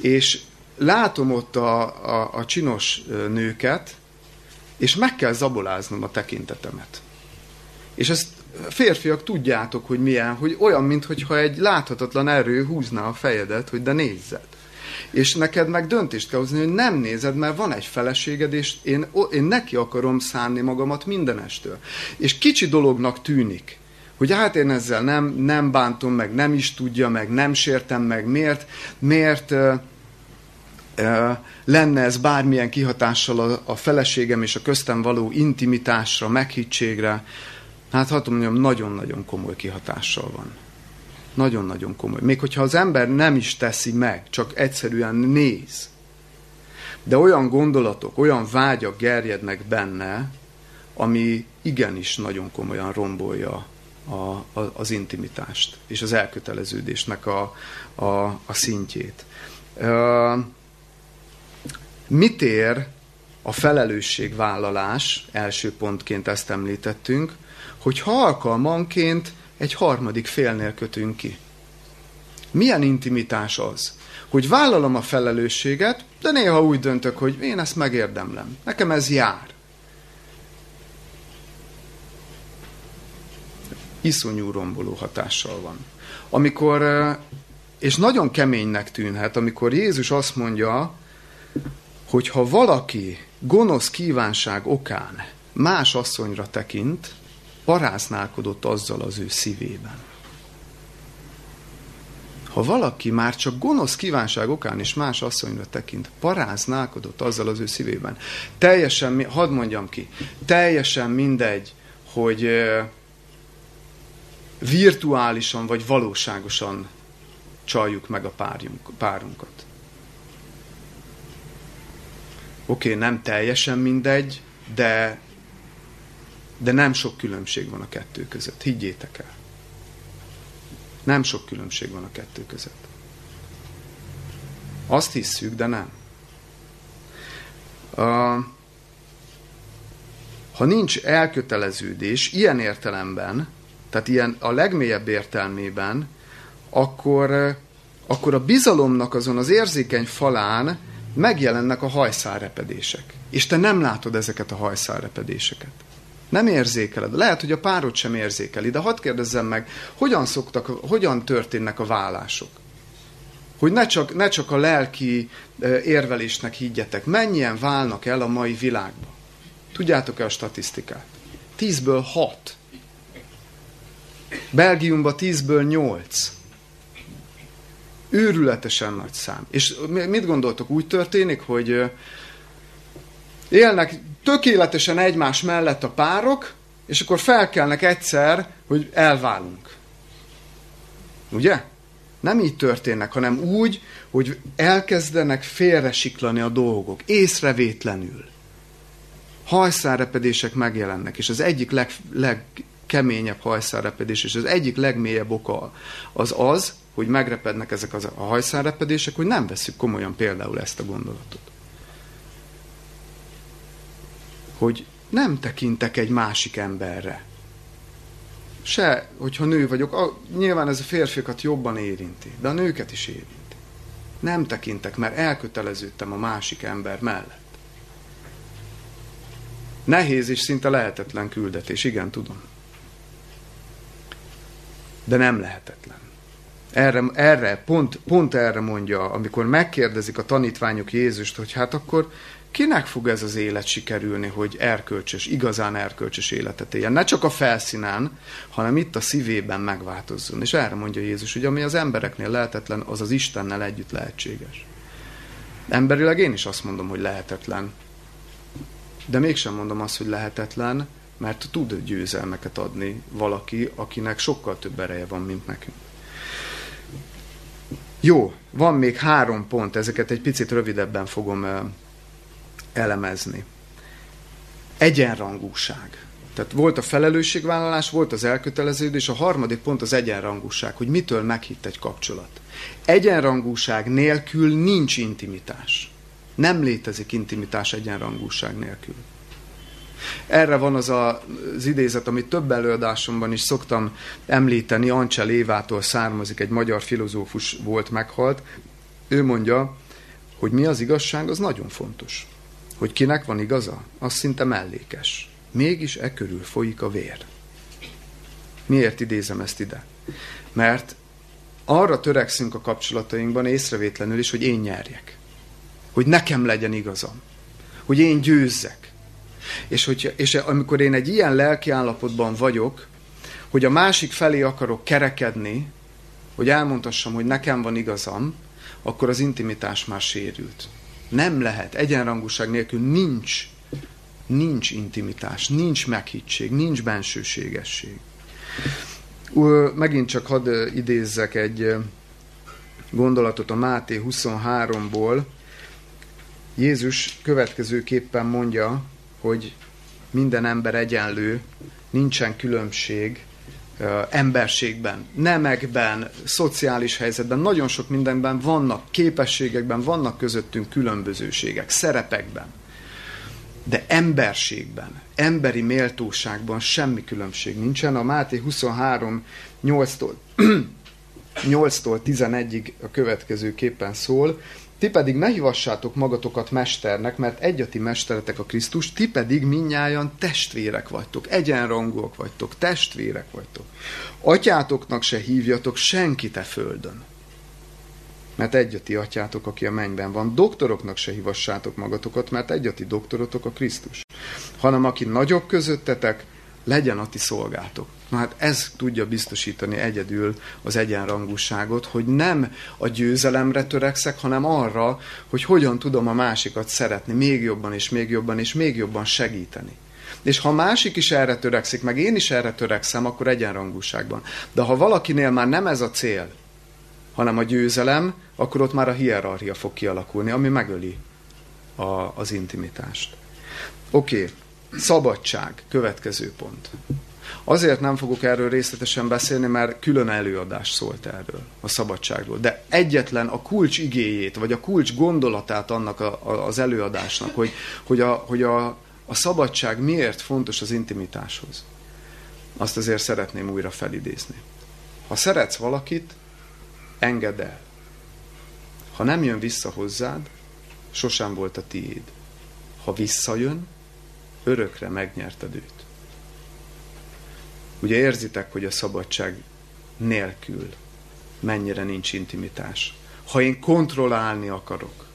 és látom ott a, a, a csinos nőket, és meg kell zaboláznom a tekintetemet. És ezt férfiak tudjátok, hogy milyen, hogy olyan, mintha egy láthatatlan erő húzná a fejedet, hogy de nézzed. És neked meg döntést kell hozni, hogy nem nézed, mert van egy feleséged, és én, én neki akarom szánni magamat mindenestől. És kicsi dolognak tűnik, hogy hát én ezzel nem, nem bántom meg, nem is tudja meg, nem sértem meg, miért, miért lenne ez bármilyen kihatással a, a feleségem és a köztem való intimitásra, meghittségre. Hát hadd mondjam, nagyon-nagyon komoly kihatással van. Nagyon-nagyon komoly. Még hogyha az ember nem is teszi meg, csak egyszerűen néz. De olyan gondolatok, olyan vágyak gerjednek benne, ami igenis nagyon komolyan rombolja a, a, az intimitást és az elköteleződésnek a, a, a szintjét. Mit ér a felelősségvállalás, első pontként ezt említettünk, hogy ha alkalmanként egy harmadik félnél kötünk ki. Milyen intimitás az? Hogy vállalom a felelősséget, de néha úgy döntök, hogy én ezt megérdemlem. Nekem ez jár. iszonyú romboló hatással van. Amikor, és nagyon keménynek tűnhet, amikor Jézus azt mondja, hogy ha valaki gonosz kívánság okán más asszonyra tekint, paráználkodott azzal az ő szívében. Ha valaki már csak gonosz kívánság okán és más asszonyra tekint, paráználkodott azzal az ő szívében. Teljesen, hadd mondjam ki, teljesen mindegy, hogy virtuálisan vagy valóságosan csaljuk meg a párjunk, párunkat. Oké, okay, nem teljesen mindegy, de, de nem sok különbség van a kettő között. Higgyétek el. Nem sok különbség van a kettő között. Azt hisszük, de nem. Uh, ha nincs elköteleződés ilyen értelemben, tehát ilyen a legmélyebb értelmében, akkor, akkor a bizalomnak azon az érzékeny falán megjelennek a hajszárrepedések. És te nem látod ezeket a hajszárrepedéseket. Nem érzékeled. Lehet, hogy a párod sem érzékeli, de hadd kérdezzem meg, hogyan, szoktak, hogyan történnek a vállások? Hogy ne csak, ne csak a lelki érvelésnek higgyetek. Mennyien válnak el a mai világban? Tudjátok-e a statisztikát? Tízből hat. Belgiumban tízből nyolc. Őrületesen nagy szám. És mit gondoltok, úgy történik, hogy élnek tökéletesen egymás mellett a párok, és akkor felkelnek egyszer, hogy elválunk. Ugye? Nem így történnek, hanem úgy, hogy elkezdenek félresiklani a dolgok, észrevétlenül. Hajszárrepedések megjelennek, és az egyik leg, legkeményebb hajszárrepedés, és az egyik legmélyebb oka az az, hogy megrepednek ezek a hajszárrepedések, hogy nem veszük komolyan például ezt a gondolatot. Hogy nem tekintek egy másik emberre. Se, hogyha nő vagyok, a, nyilván ez a férfiakat jobban érinti, de a nőket is érinti. Nem tekintek, mert elköteleződtem a másik ember mellett. Nehéz és szinte lehetetlen küldetés, igen, tudom. De nem lehetetlen. Erre, erre pont, pont erre mondja, amikor megkérdezik a tanítványok Jézust, hogy hát akkor kinek fog ez az élet sikerülni, hogy erkölcsös, igazán erkölcsös életet éljen? Ne csak a felszínen, hanem itt a szívében megváltozzon. És erre mondja Jézus, hogy ami az embereknél lehetetlen, az az Istennel együtt lehetséges. Emberileg én is azt mondom, hogy lehetetlen. De mégsem mondom azt, hogy lehetetlen, mert tud győzelmeket adni valaki, akinek sokkal több ereje van, mint nekünk. Jó, van még három pont, ezeket egy picit rövidebben fogom elemezni. Egyenrangúság. Tehát volt a felelősségvállalás, volt az elköteleződés, a harmadik pont az egyenrangúság, hogy mitől meghitt egy kapcsolat. Egyenrangúság nélkül nincs intimitás. Nem létezik intimitás egyenrangúság nélkül. Erre van az a, az idézet, amit több előadásomban is szoktam említeni, Ancsel Évától származik, egy magyar filozófus volt, meghalt. Ő mondja, hogy mi az igazság, az nagyon fontos. Hogy kinek van igaza, az szinte mellékes. Mégis e körül folyik a vér. Miért idézem ezt ide? Mert arra törekszünk a kapcsolatainkban észrevétlenül is, hogy én nyerjek. Hogy nekem legyen igazam. Hogy én győzzek. És, hogy, és amikor én egy ilyen lelki állapotban vagyok, hogy a másik felé akarok kerekedni, hogy elmondhassam, hogy nekem van igazam, akkor az intimitás már sérült. Nem lehet. Egyenrangúság nélkül nincs, nincs intimitás, nincs meghittség, nincs bensőségesség. Megint csak hadd idézzek egy gondolatot a Máté 23-ból. Jézus következőképpen mondja, hogy minden ember egyenlő, nincsen különbség, emberségben, nemekben, szociális helyzetben, nagyon sok mindenben vannak képességekben, vannak közöttünk különbözőségek, szerepekben. De emberségben, emberi méltóságban semmi különbség nincsen. A Máté 23 8-tól 8-tól 11-ig a következő képen szól, ti pedig ne hívassátok magatokat mesternek, mert egy a ti mesteretek a Krisztus, ti pedig minnyáján testvérek vagytok, egyenrangúak vagytok, testvérek vagytok. Atyátoknak se hívjatok senkit e földön, mert egy a ti atyátok, aki a mennyben van. Doktoroknak se hívassátok magatokat, mert egy a ti doktorotok a Krisztus. Hanem aki nagyobb közöttetek, legyen a ti szolgátok. Na hát ez tudja biztosítani egyedül az egyenrangúságot, hogy nem a győzelemre törekszek, hanem arra, hogy hogyan tudom a másikat szeretni még jobban és még jobban és még jobban segíteni. És ha másik is erre törekszik, meg én is erre törekszem, akkor egyenrangúságban. De ha valakinél már nem ez a cél, hanem a győzelem, akkor ott már a hierarchia fog kialakulni, ami megöli a, az intimitást. Oké, okay. Szabadság, következő pont. Azért nem fogok erről részletesen beszélni, mert külön előadás szólt erről, a szabadságról. De egyetlen a kulcs igéjét, vagy a kulcs gondolatát annak a, a, az előadásnak, hogy, hogy, a, hogy a, a szabadság miért fontos az intimitáshoz, azt azért szeretném újra felidézni. Ha szeretsz valakit, engedd el. Ha nem jön vissza hozzád, sosem volt a tiéd. Ha visszajön, örökre megnyerted őt. Ugye érzitek, hogy a szabadság nélkül mennyire nincs intimitás. Ha én kontrollálni akarok,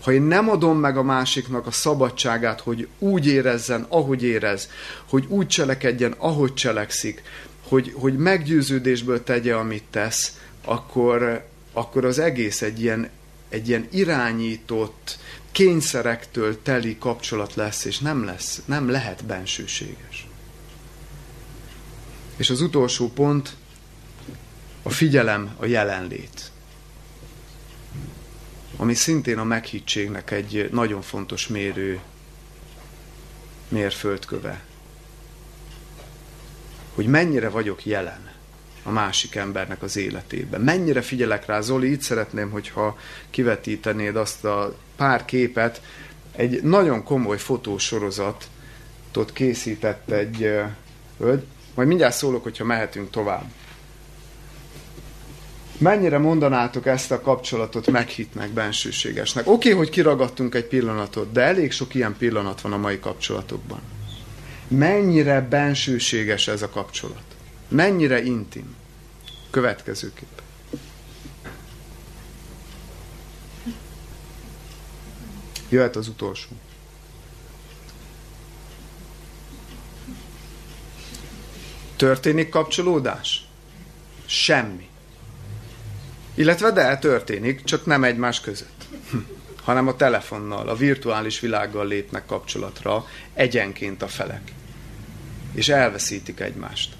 ha én nem adom meg a másiknak a szabadságát, hogy úgy érezzen, ahogy érez, hogy úgy cselekedjen, ahogy cselekszik, hogy, hogy meggyőződésből tegye, amit tesz, akkor, akkor az egész egy ilyen, egy ilyen irányított, kényszerektől teli kapcsolat lesz, és nem lesz, nem lehet bensőséges. És az utolsó pont, a figyelem, a jelenlét. Ami szintén a meghittségnek egy nagyon fontos mérő, mérföldköve. Hogy mennyire vagyok jelen a másik embernek az életében. Mennyire figyelek rá, Zoli, így szeretném, hogyha kivetítenéd azt a pár képet, egy nagyon komoly fotósorozatot készített egy hölgy, majd mindjárt szólok, hogyha mehetünk tovább. Mennyire mondanátok ezt a kapcsolatot meghittnek, bensőségesnek? Oké, okay, hogy kiragadtunk egy pillanatot, de elég sok ilyen pillanat van a mai kapcsolatokban. Mennyire bensőséges ez a kapcsolat? Mennyire intim? Következőképp. Jöhet az utolsó. Történik kapcsolódás? Semmi. Illetve de történik, csak nem egymás között, hanem a telefonnal, a virtuális világgal lépnek kapcsolatra egyenként a felek. És elveszítik egymást.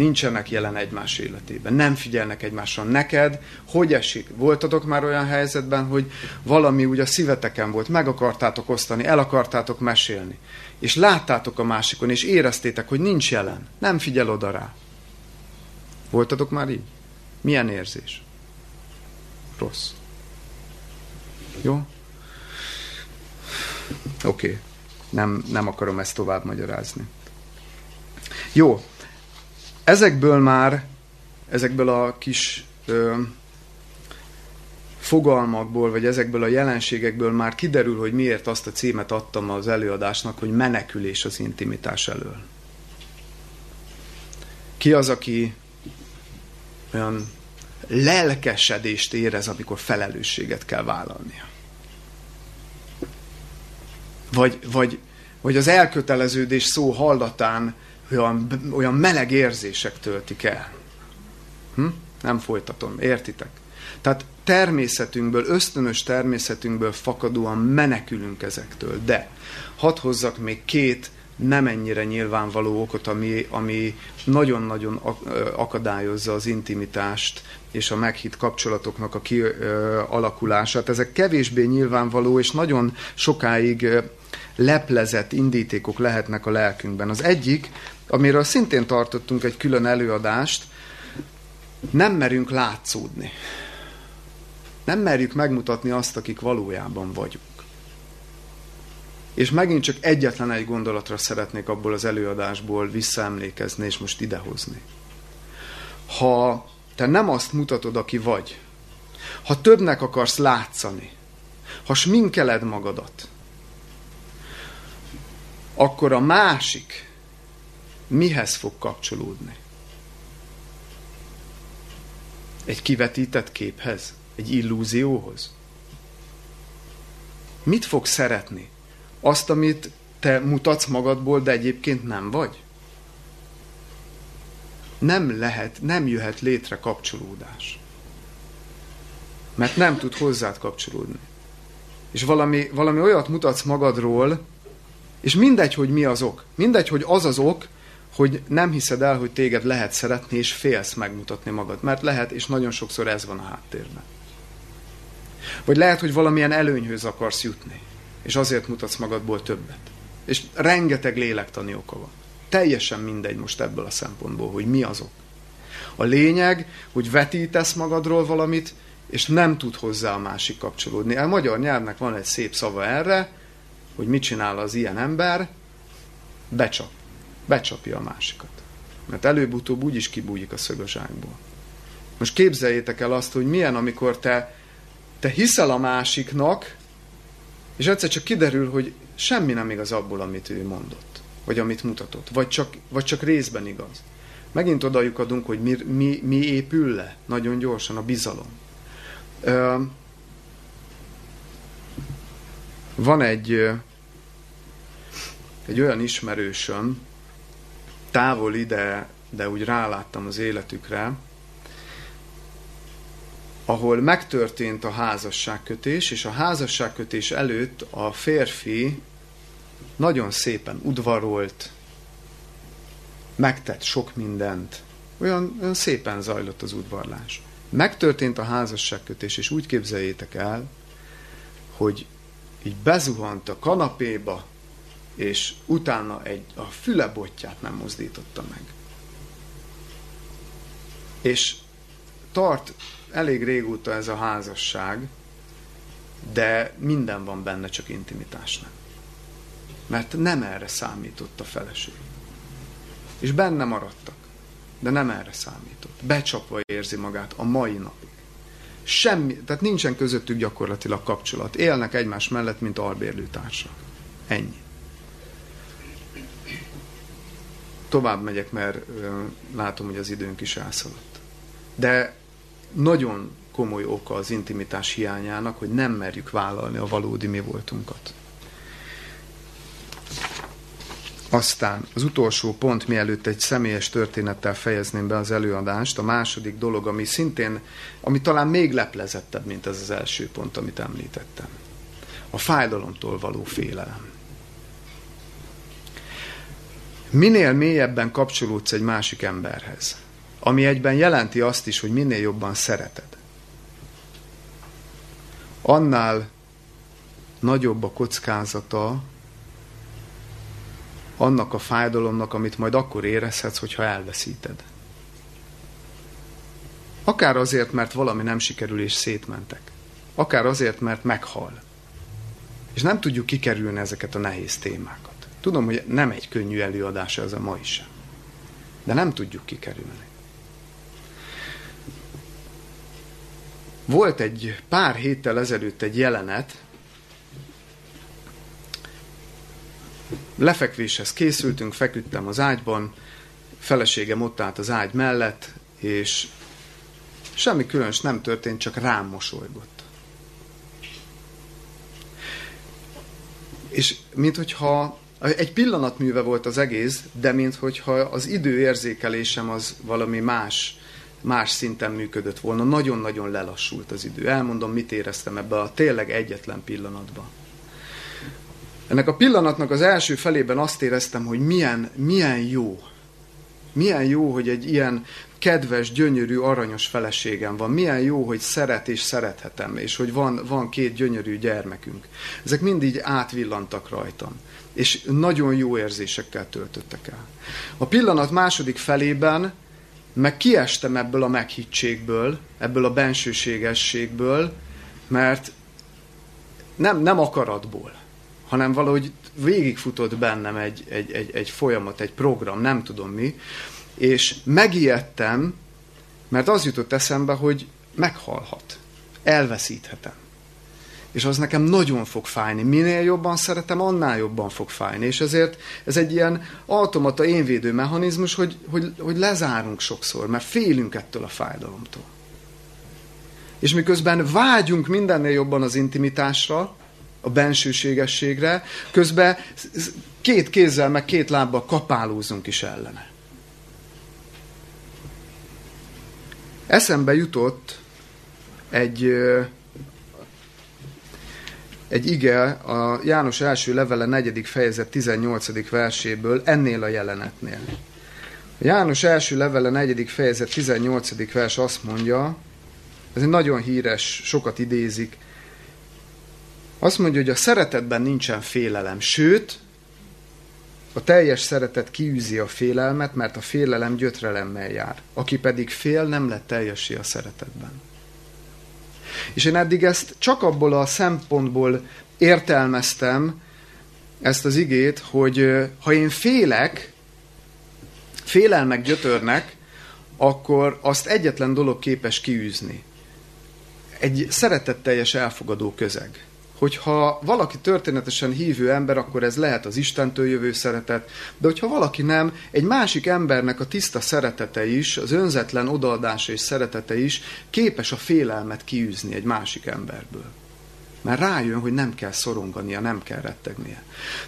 Nincsenek jelen egymás életében, nem figyelnek egymásra. Neked hogy esik? Voltatok már olyan helyzetben, hogy valami úgy a szíveteken volt, meg akartátok osztani, el akartátok mesélni, és láttátok a másikon, és éreztétek, hogy nincs jelen, nem figyel oda rá. Voltatok már így? Milyen érzés? Rossz. Jó? Oké. Okay. Nem, nem akarom ezt tovább magyarázni. Jó. Ezekből már, ezekből a kis ö, fogalmakból, vagy ezekből a jelenségekből már kiderül, hogy miért azt a címet adtam az előadásnak, hogy menekülés az intimitás elől. Ki az, aki olyan lelkesedést érez, amikor felelősséget kell vállalnia? Vagy, vagy, vagy az elköteleződés szó hallatán olyan, olyan meleg érzések töltik el. Hm? Nem folytatom, értitek? Tehát természetünkből, ösztönös természetünkből fakadóan menekülünk ezektől. De hadd hozzak még két nem ennyire nyilvánvaló okot, ami, ami nagyon-nagyon akadályozza az intimitást és a meghitt kapcsolatoknak a kialakulását. Ezek kevésbé nyilvánvaló és nagyon sokáig leplezett indítékok lehetnek a lelkünkben. Az egyik, amiről szintén tartottunk egy külön előadást, nem merünk látszódni. Nem merjük megmutatni azt, akik valójában vagyunk. És megint csak egyetlen egy gondolatra szeretnék abból az előadásból visszaemlékezni, és most idehozni. Ha te nem azt mutatod, aki vagy, ha többnek akarsz látszani, ha sminkeled magadat, akkor a másik mihez fog kapcsolódni? Egy kivetített képhez? Egy illúzióhoz? Mit fog szeretni? Azt, amit te mutatsz magadból, de egyébként nem vagy? nem lehet, nem jöhet létre kapcsolódás. Mert nem tud hozzád kapcsolódni. És valami, valami olyat mutatsz magadról, és mindegy, hogy mi az ok. Mindegy, hogy az az ok, hogy nem hiszed el, hogy téged lehet szeretni, és félsz megmutatni magad. Mert lehet, és nagyon sokszor ez van a háttérben. Vagy lehet, hogy valamilyen előnyhöz akarsz jutni, és azért mutatsz magadból többet. És rengeteg lélektani oka van. Teljesen mindegy most ebből a szempontból, hogy mi azok. A lényeg, hogy vetítesz magadról valamit, és nem tud hozzá a másik kapcsolódni. A magyar nyelvnek van egy szép szava erre, hogy mit csinál az ilyen ember, becsap. Becsapja a másikat. Mert előbb-utóbb úgyis kibújik a szög a zsákból. Most képzeljétek el azt, hogy milyen, amikor te, te hiszel a másiknak, és egyszer csak kiderül, hogy semmi nem igaz abból, amit ő mondott, vagy amit mutatott, vagy csak, vagy csak részben igaz. Megint odajuk adunk, hogy mi, mi, mi épül le nagyon gyorsan, a bizalom. Ö, van egy, egy olyan ismerősöm, távol ide, de úgy ráláttam az életükre, ahol megtörtént a házasságkötés, és a házasságkötés előtt a férfi nagyon szépen udvarolt, megtett sok mindent. Olyan, olyan szépen zajlott az udvarlás. Megtörtént a házasságkötés, és úgy képzeljétek el, hogy így bezuhant a kanapéba, és utána egy, a fülebotját nem mozdította meg. És tart elég régóta ez a házasság, de minden van benne, csak intimitás nem. Mert nem erre számított a feleség. És benne maradtak, de nem erre számított. Becsapva érzi magát a mai napig. Semmi, tehát nincsen közöttük gyakorlatilag kapcsolat. Élnek egymás mellett, mint albérlő társak. Ennyi. Tovább megyek, mert látom, hogy az időnk is elszaladt. De nagyon komoly oka az intimitás hiányának, hogy nem merjük vállalni a valódi mi voltunkat. Aztán az utolsó pont, mielőtt egy személyes történettel fejezném be az előadást, a második dolog, ami szintén, ami talán még leplezettebb, mint ez az első pont, amit említettem. A fájdalomtól való félelem. Minél mélyebben kapcsolódsz egy másik emberhez, ami egyben jelenti azt is, hogy minél jobban szereted, annál nagyobb a kockázata annak a fájdalomnak, amit majd akkor érezhetsz, hogyha elveszíted. Akár azért, mert valami nem sikerül és szétmentek. Akár azért, mert meghal. És nem tudjuk kikerülni ezeket a nehéz témákat. Tudom, hogy nem egy könnyű előadás ez a mai sem. De nem tudjuk kikerülni. Volt egy pár héttel ezelőtt egy jelenet, lefekvéshez készültünk, feküdtem az ágyban, feleségem ott állt az ágy mellett, és semmi különös nem történt, csak rám mosolygott. És minthogyha egy pillanatműve volt az egész, de minthogyha az időérzékelésem az valami más, más szinten működött volna. Nagyon-nagyon lelassult az idő. Elmondom, mit éreztem ebbe a tényleg egyetlen pillanatban. Ennek a pillanatnak az első felében azt éreztem, hogy milyen, milyen jó. Milyen jó, hogy egy ilyen kedves, gyönyörű, aranyos feleségem van. Milyen jó, hogy szeret és szerethetem, és hogy van, van két gyönyörű gyermekünk. Ezek mindig átvillantak rajtam, és nagyon jó érzésekkel töltöttek el. A pillanat második felében meg kiestem ebből a meghittségből, ebből a bensőségességből, mert nem, nem akaratból, hanem valahogy végigfutott bennem egy, egy, egy, egy folyamat, egy program, nem tudom mi, és megijedtem, mert az jutott eszembe, hogy meghalhat, elveszíthetem. És az nekem nagyon fog fájni. Minél jobban szeretem, annál jobban fog fájni. És ezért ez egy ilyen automata énvédő mechanizmus, hogy, hogy, hogy lezárunk sokszor, mert félünk ettől a fájdalomtól. És miközben vágyunk mindennél jobban az intimitásra, a bensőségességre, közben két kézzel, meg két lábbal kapálózunk is ellene. Eszembe jutott egy, egy ige a János első levele 4. fejezet 18. verséből ennél a jelenetnél. A János első levele 4. fejezet 18. vers azt mondja, ez egy nagyon híres, sokat idézik, azt mondja, hogy a szeretetben nincsen félelem, sőt, a teljes szeretet kiűzi a félelmet, mert a félelem gyötrelemmel jár. Aki pedig fél, nem lett teljesi a szeretetben. És én eddig ezt csak abból a szempontból értelmeztem, ezt az igét, hogy ha én félek, félelmek gyötörnek, akkor azt egyetlen dolog képes kiűzni. Egy szeretetteljes elfogadó közeg hogyha valaki történetesen hívő ember, akkor ez lehet az Istentől jövő szeretet, de hogyha valaki nem, egy másik embernek a tiszta szeretete is, az önzetlen odaadása és szeretete is képes a félelmet kiűzni egy másik emberből. Mert rájön, hogy nem kell szorongania, nem kell rettegnie.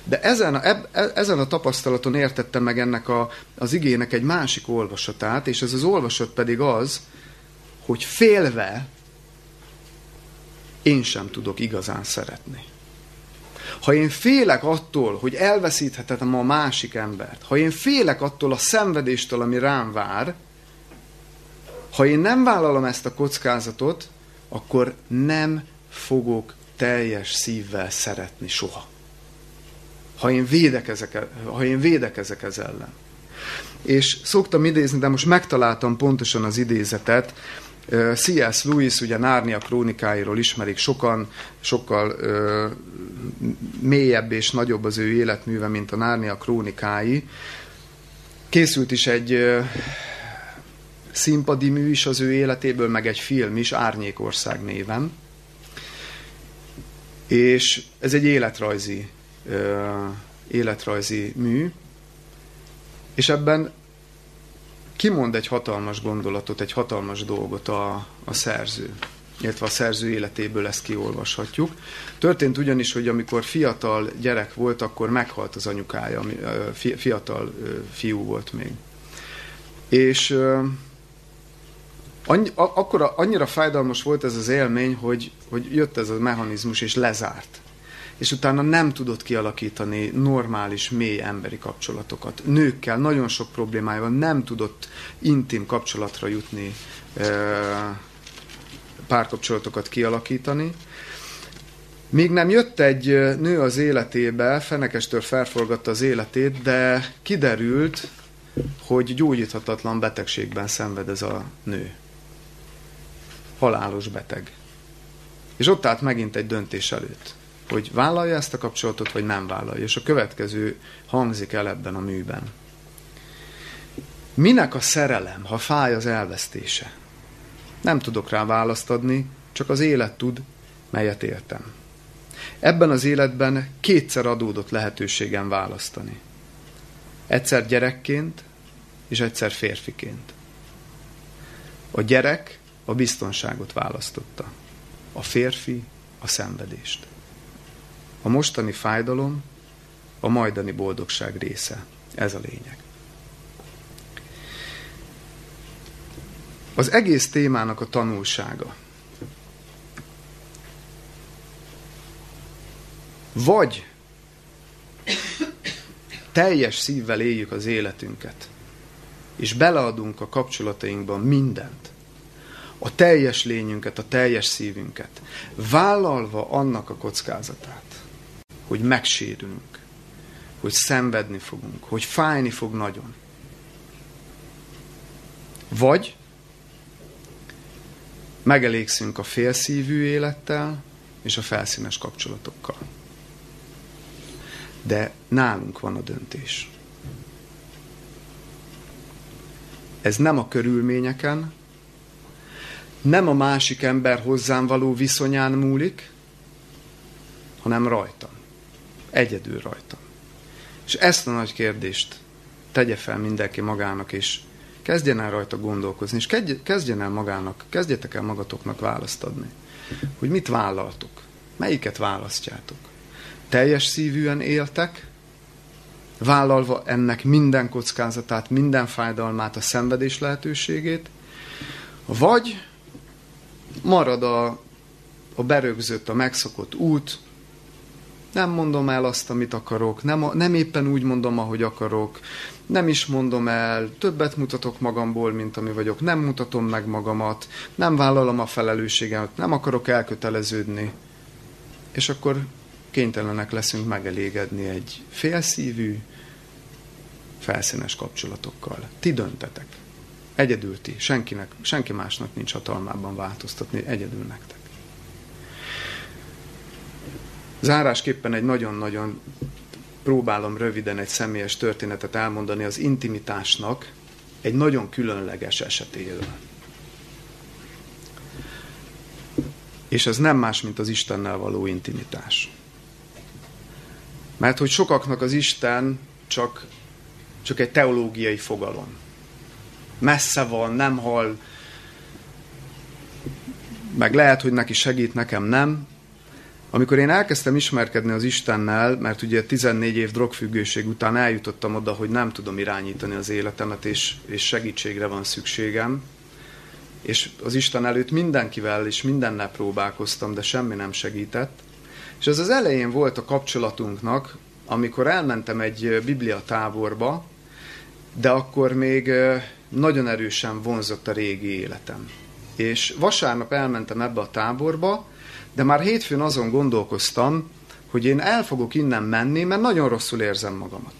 De ezen a, eb, e, ezen a tapasztalaton értettem meg ennek a, az igének egy másik olvasatát, és ez az olvasat pedig az, hogy félve én sem tudok igazán szeretni. Ha én félek attól, hogy elveszíthetem a másik embert, ha én félek attól a szenvedéstől, ami rám vár, ha én nem vállalom ezt a kockázatot, akkor nem fogok teljes szívvel szeretni soha. Ha én védekezek, ha én védekezek ez ellen. És szoktam idézni, de most megtaláltam pontosan az idézetet, C.S. Lewis, ugye Nárnia krónikáiról ismerik sokan, sokkal ö, mélyebb és nagyobb az ő életműve, mint a Nárnia krónikái. Készült is egy ö, színpadi mű is az ő életéből, meg egy film is, Árnyékország néven. És ez egy életrajzi, ö, életrajzi mű, és ebben kimond egy hatalmas gondolatot, egy hatalmas dolgot a, a szerző illetve a szerző életéből ezt kiolvashatjuk. Történt ugyanis, hogy amikor fiatal gyerek volt, akkor meghalt az anyukája, fiatal fiú volt még. És annyi, akkor annyira fájdalmas volt ez az élmény, hogy, hogy jött ez a mechanizmus és lezárt és utána nem tudott kialakítani normális, mély emberi kapcsolatokat. Nőkkel nagyon sok problémája van, nem tudott intim kapcsolatra jutni, párkapcsolatokat kialakítani. Míg nem jött egy nő az életébe, fenekestől felforgatta az életét, de kiderült, hogy gyógyíthatatlan betegségben szenved ez a nő. Halálos beteg. És ott állt megint egy döntés előtt hogy vállalja ezt a kapcsolatot, vagy nem vállalja. És a következő hangzik el ebben a műben. Minek a szerelem, ha fáj az elvesztése? Nem tudok rá választ adni, csak az élet tud, melyet éltem. Ebben az életben kétszer adódott lehetőségem választani. Egyszer gyerekként, és egyszer férfiként. A gyerek a biztonságot választotta, a férfi a szenvedést. A mostani fájdalom a majdani boldogság része. Ez a lényeg. Az egész témának a tanulsága. Vagy teljes szívvel éljük az életünket, és beleadunk a kapcsolatainkban mindent, a teljes lényünket, a teljes szívünket, vállalva annak a kockázatát, hogy megsérülünk, hogy szenvedni fogunk, hogy fájni fog nagyon. Vagy megelégszünk a félszívű élettel és a felszínes kapcsolatokkal. De nálunk van a döntés. Ez nem a körülményeken, nem a másik ember hozzám való viszonyán múlik, hanem rajtam. Egyedül rajta. És ezt a nagy kérdést tegye fel mindenki magának, és kezdjen el rajta gondolkozni, és kezdjen el magának, kezdjetek el magatoknak választ adni, hogy mit vállaltok, melyiket választjátok. Teljes szívűen éltek, vállalva ennek minden kockázatát, minden fájdalmát, a szenvedés lehetőségét, Vagy marad a, a berögzött, a megszokott út, nem mondom el azt, amit akarok, nem, nem éppen úgy mondom, ahogy akarok, nem is mondom el, többet mutatok magamból, mint ami vagyok, nem mutatom meg magamat, nem vállalom a felelősségemet, nem akarok elköteleződni. És akkor kénytelenek leszünk megelégedni egy félszívű, felszínes kapcsolatokkal. Ti döntetek. Egyedül ti. Senkinek, senki másnak nincs hatalmában változtatni, egyedül nektek. Zárásképpen egy nagyon-nagyon próbálom röviden egy személyes történetet elmondani az intimitásnak egy nagyon különleges esetéről. És ez nem más, mint az Istennel való intimitás. Mert hogy sokaknak az Isten csak, csak egy teológiai fogalom. Messze van, nem hall, meg lehet, hogy neki segít, nekem nem, amikor én elkezdtem ismerkedni az Istennel, mert ugye 14 év drogfüggőség után eljutottam oda, hogy nem tudom irányítani az életemet, és, és segítségre van szükségem, és az Isten előtt mindenkivel és mindennel próbálkoztam, de semmi nem segített. És ez az elején volt a kapcsolatunknak, amikor elmentem egy biblia táborba, de akkor még nagyon erősen vonzott a régi életem. És vasárnap elmentem ebbe a táborba, de már hétfőn azon gondolkoztam, hogy én el fogok innen menni, mert nagyon rosszul érzem magamat.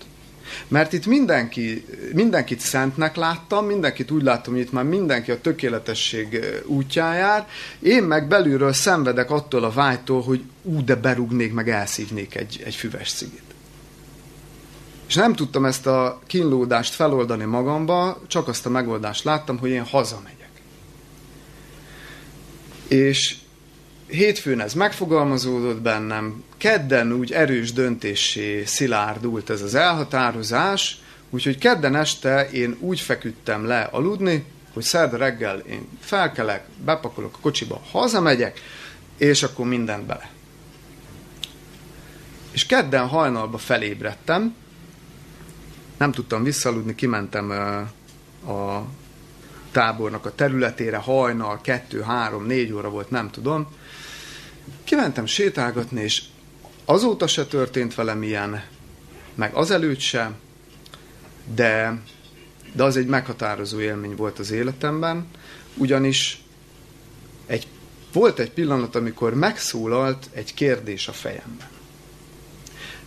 Mert itt mindenki, mindenkit szentnek láttam, mindenkit úgy láttam, hogy itt már mindenki a tökéletesség útjájár, én meg belülről szenvedek attól a vágytól, hogy ú, de berúgnék, meg elszívnék egy, egy füves cigit. És nem tudtam ezt a kínlódást feloldani magamba, csak azt a megoldást láttam, hogy én hazamegyek. És hétfőn ez megfogalmazódott bennem, kedden úgy erős döntésé szilárdult ez az elhatározás, úgyhogy kedden este én úgy feküdtem le aludni, hogy szerda reggel én felkelek, bepakolok a kocsiba, hazamegyek, és akkor mindent bele. És kedden hajnalba felébredtem, nem tudtam visszaludni, kimentem a tábornak a területére, hajnal, kettő, három, négy óra volt, nem tudom, Kimentem sétálgatni, és azóta se történt velem ilyen, meg azelőtt se, de, de az egy meghatározó élmény volt az életemben, ugyanis egy, volt egy pillanat, amikor megszólalt egy kérdés a fejemben.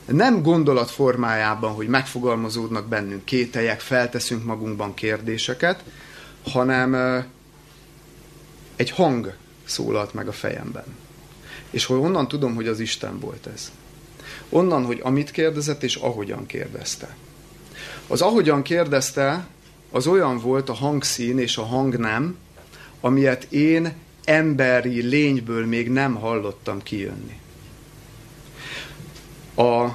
Nem gondolat formájában, hogy megfogalmazódnak bennünk kételyek, felteszünk magunkban kérdéseket, hanem egy hang szólalt meg a fejemben. És hogy onnan tudom, hogy az Isten volt ez. Onnan, hogy amit kérdezett, és ahogyan kérdezte. Az ahogyan kérdezte, az olyan volt a hangszín és a hang nem, amilyet én emberi lényből még nem hallottam kijönni. A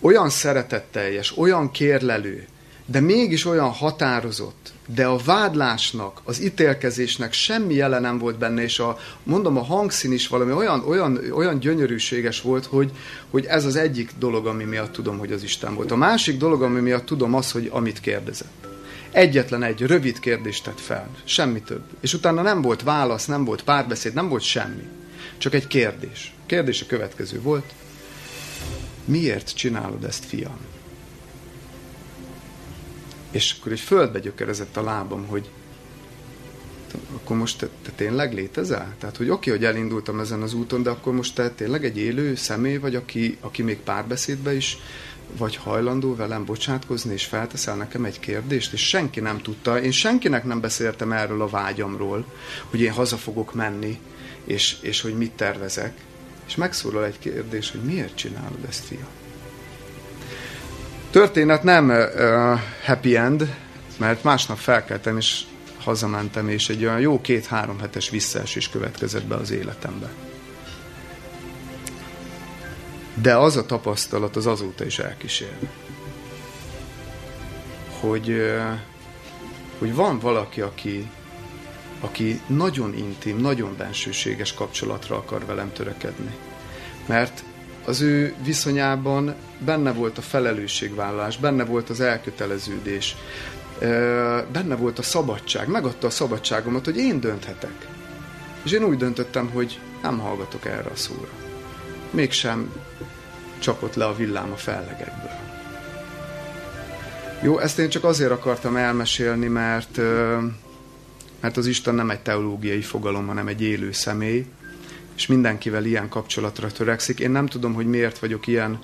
olyan szeretetteljes, olyan kérlelő, de mégis olyan határozott, de a vádlásnak, az ítélkezésnek semmi jele nem volt benne, és a, mondom, a hangszín is valami olyan, olyan, olyan gyönyörűséges volt, hogy, hogy ez az egyik dolog, ami miatt tudom, hogy az Isten volt. A másik dolog, ami miatt tudom az, hogy amit kérdezett. Egyetlen egy rövid kérdést tett fel, semmi több. És utána nem volt válasz, nem volt párbeszéd, nem volt semmi. Csak egy kérdés. A kérdés a következő volt. Miért csinálod ezt, fiam? És akkor egy földbe gyökerezett a lábam, hogy akkor most te, te tényleg létezel? Tehát, hogy oké, hogy elindultam ezen az úton, de akkor most te tényleg egy élő személy vagy, aki, aki még párbeszédbe is vagy hajlandó velem bocsátkozni, és felteszel nekem egy kérdést, és senki nem tudta, én senkinek nem beszéltem erről a vágyamról, hogy én haza fogok menni, és, és hogy mit tervezek. És megszólal egy kérdés, hogy miért csinálod ezt, fiam? Történet nem uh, happy end, mert másnap felkeltem, és hazamentem, és egy olyan jó két-három hetes visszaesés következett be az életembe. De az a tapasztalat az azóta is elkísér. Hogy, hogy van valaki, aki, aki nagyon intim, nagyon bensőséges kapcsolatra akar velem törekedni. Mert az ő viszonyában benne volt a felelősségvállalás, benne volt az elköteleződés. benne volt a szabadság, megadta a szabadságomat, hogy én dönthetek. És én úgy döntöttem, hogy nem hallgatok erre a szóra. Mégsem csapott le a villám a fellegekből. Jó, ezt én csak azért akartam elmesélni, mert, mert az Isten nem egy teológiai fogalom, hanem egy élő személy, és mindenkivel ilyen kapcsolatra törekszik. Én nem tudom, hogy miért vagyok ilyen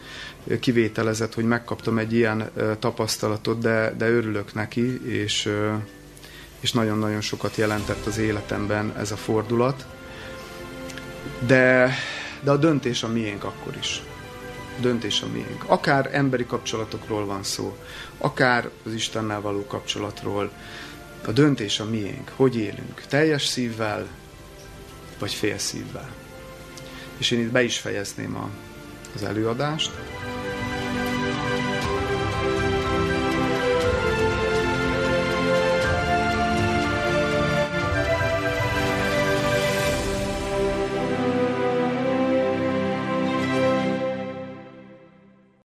kivételezett, hogy megkaptam egy ilyen tapasztalatot, de, de örülök neki, és, és nagyon-nagyon sokat jelentett az életemben ez a fordulat. De, de a döntés a miénk akkor is. A döntés a miénk. Akár emberi kapcsolatokról van szó, akár az Istennel való kapcsolatról. A döntés a miénk. Hogy élünk? Teljes szívvel, vagy fél szívvel? És én itt be is fejezném a, az előadást.